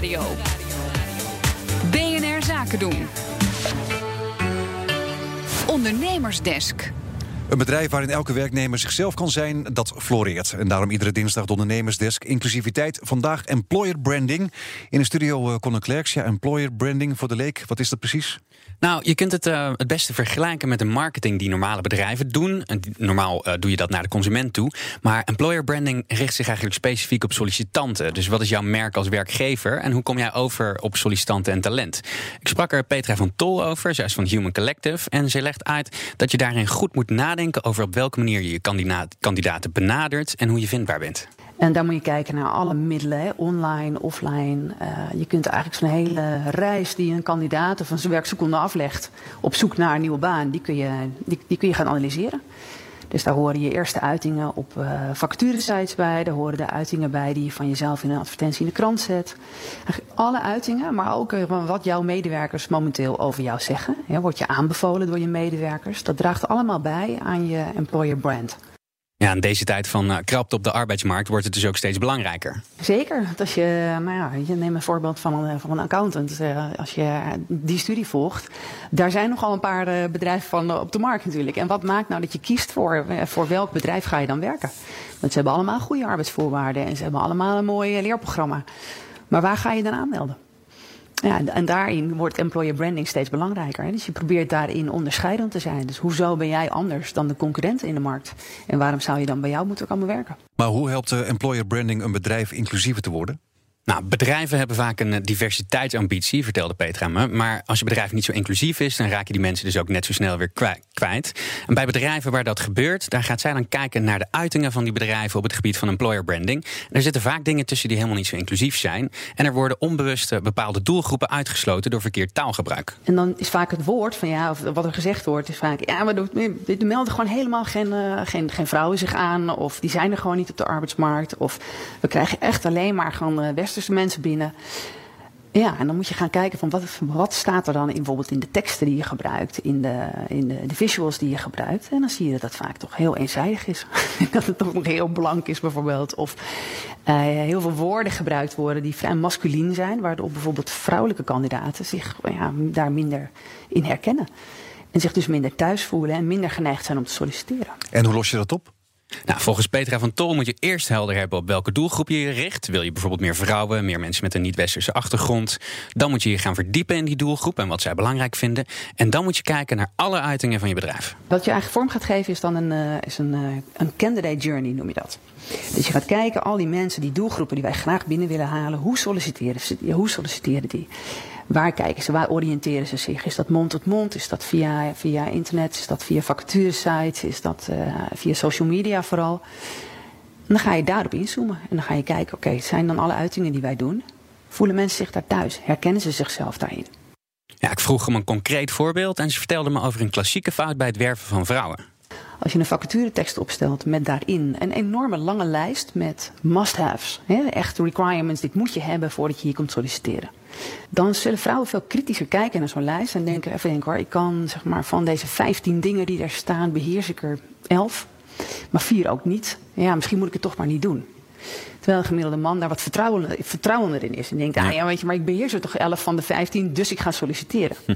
Nieuwsradio. BNR Zaken doen. Ondernemersdesk. Een bedrijf waarin elke werknemer zichzelf kan zijn, dat floreert. En daarom iedere dinsdag de ondernemersdesk. Inclusiviteit, vandaag employer branding. In de studio uh, Conor Klerks, ja, employer branding voor de leek. Wat is dat precies? Nou, je kunt het uh, het beste vergelijken met de marketing die normale bedrijven doen. Normaal uh, doe je dat naar de consument toe. Maar employer branding richt zich eigenlijk specifiek op sollicitanten. Dus wat is jouw merk als werkgever en hoe kom jij over op sollicitanten en talent? Ik sprak er Petra van Tol over, zij is van Human Collective. En ze legt uit dat je daarin goed moet nadenken over op welke manier je je kandidaat, kandidaten benadert en hoe je vindbaar bent. En daar moet je kijken naar alle middelen, hè, online, offline. Uh, je kunt eigenlijk zo'n hele reis die een kandidaat of een werkzoekende aflegt op zoek naar een nieuwe baan, die kun je, die, kun je gaan analyseren. Dus daar horen je eerste uitingen op uh, bij. Daar horen de uitingen bij die je van jezelf in een advertentie in de krant zet. Alle uitingen, maar ook uh, wat jouw medewerkers momenteel over jou zeggen. Ja, wordt je aanbevolen door je medewerkers. Dat draagt allemaal bij aan je employer brand. Ja, in deze tijd van uh, krapte op de arbeidsmarkt wordt het dus ook steeds belangrijker. Zeker. Als je, nou ja, je neemt een voorbeeld van een, van een accountant. Uh, als je die studie volgt, daar zijn nogal een paar uh, bedrijven van op de markt natuurlijk. En wat maakt nou dat je kiest voor, voor welk bedrijf ga je dan werken? Want ze hebben allemaal goede arbeidsvoorwaarden en ze hebben allemaal een mooi leerprogramma. Maar waar ga je dan aanmelden? Ja, en daarin wordt employer branding steeds belangrijker. Hè? Dus je probeert daarin onderscheidend te zijn. Dus hoezo ben jij anders dan de concurrenten in de markt? En waarom zou je dan bij jou moeten komen werken? Maar hoe helpt employer branding een bedrijf inclusiever te worden? Nou, bedrijven hebben vaak een diversiteitsambitie, vertelde Petra me. Maar als je bedrijf niet zo inclusief is, dan raak je die mensen dus ook net zo snel weer kwijt. En bij bedrijven waar dat gebeurt, daar gaat zij dan kijken naar de uitingen van die bedrijven op het gebied van employer branding. Er zitten vaak dingen tussen die helemaal niet zo inclusief zijn. En er worden onbewust bepaalde doelgroepen uitgesloten door verkeerd taalgebruik. En dan is vaak het woord van ja, of wat er gezegd wordt, is vaak ja, maar er melden gewoon helemaal geen, uh, geen, geen vrouwen zich aan. Of die zijn er gewoon niet op de arbeidsmarkt. Of we krijgen echt alleen maar gewoon mensen binnen. Ja, en dan moet je gaan kijken van wat, wat staat er dan in, bijvoorbeeld in de teksten die je gebruikt, in, de, in de, visuals die je gebruikt. En dan zie je dat het vaak toch heel eenzijdig is. dat het toch nog heel blank is bijvoorbeeld. Of uh, heel veel woorden gebruikt worden die vrij masculien zijn, waardoor bijvoorbeeld vrouwelijke kandidaten zich ja, daar minder in herkennen. En zich dus minder thuis voelen en minder geneigd zijn om te solliciteren. En hoe los je dat op? Nou, volgens Petra van Tol moet je eerst helder hebben op welke doelgroep je je richt. Wil je bijvoorbeeld meer vrouwen, meer mensen met een niet-westerse achtergrond? Dan moet je je gaan verdiepen in die doelgroep en wat zij belangrijk vinden. En dan moet je kijken naar alle uitingen van je bedrijf. Wat je eigenlijk vorm gaat geven is dan een, uh, is een, uh, een candidate journey, noem je dat. Dus je gaat kijken, al die mensen, die doelgroepen die wij graag binnen willen halen, hoe solliciteren ze? Hoe solliciteren die? Waar kijken ze? Waar oriënteren ze zich? Is dat mond tot mond? Is dat via, via internet? Is dat via vacaturesites? Is dat uh, via social media vooral? En dan ga je daarop inzoomen. En dan ga je kijken, oké, okay, zijn dan alle uitingen die wij doen? Voelen mensen zich daar thuis? Herkennen ze zichzelf daarin? Ja, ik vroeg hem een concreet voorbeeld en ze vertelde me over een klassieke fout bij het werven van vrouwen. Als je een vacaturetekst opstelt met daarin een enorme lange lijst met must-haves, echt requirements, dit moet je hebben voordat je hier komt solliciteren. Dan zullen vrouwen veel kritischer kijken naar zo'n lijst en denken, even denken hoor, ik kan zeg maar van deze 15 dingen die daar staan, beheers ik er 11, maar vier ook niet. Ja, misschien moet ik het toch maar niet doen. Terwijl een gemiddelde man daar wat vertrouwender, vertrouwender in is. En denkt, ah ja, weet je, maar ik beheers er toch 11 van de 15, dus ik ga solliciteren. Hm.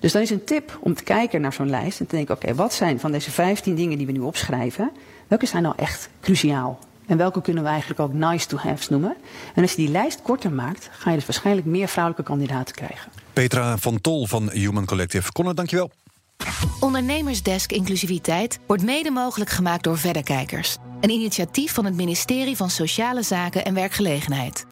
Dus dan is een tip om te kijken naar zo'n lijst en te denken, oké, okay, wat zijn van deze 15 dingen die we nu opschrijven, welke zijn nou echt cruciaal? En welke kunnen we eigenlijk ook nice to haves noemen? En als je die lijst korter maakt, ga je dus waarschijnlijk meer vrouwelijke kandidaten krijgen. Petra van Tol van Human Collective. Conor, dankjewel. Ondernemersdesk Inclusiviteit wordt mede mogelijk gemaakt door Verderkijkers. Een initiatief van het ministerie van Sociale Zaken en Werkgelegenheid.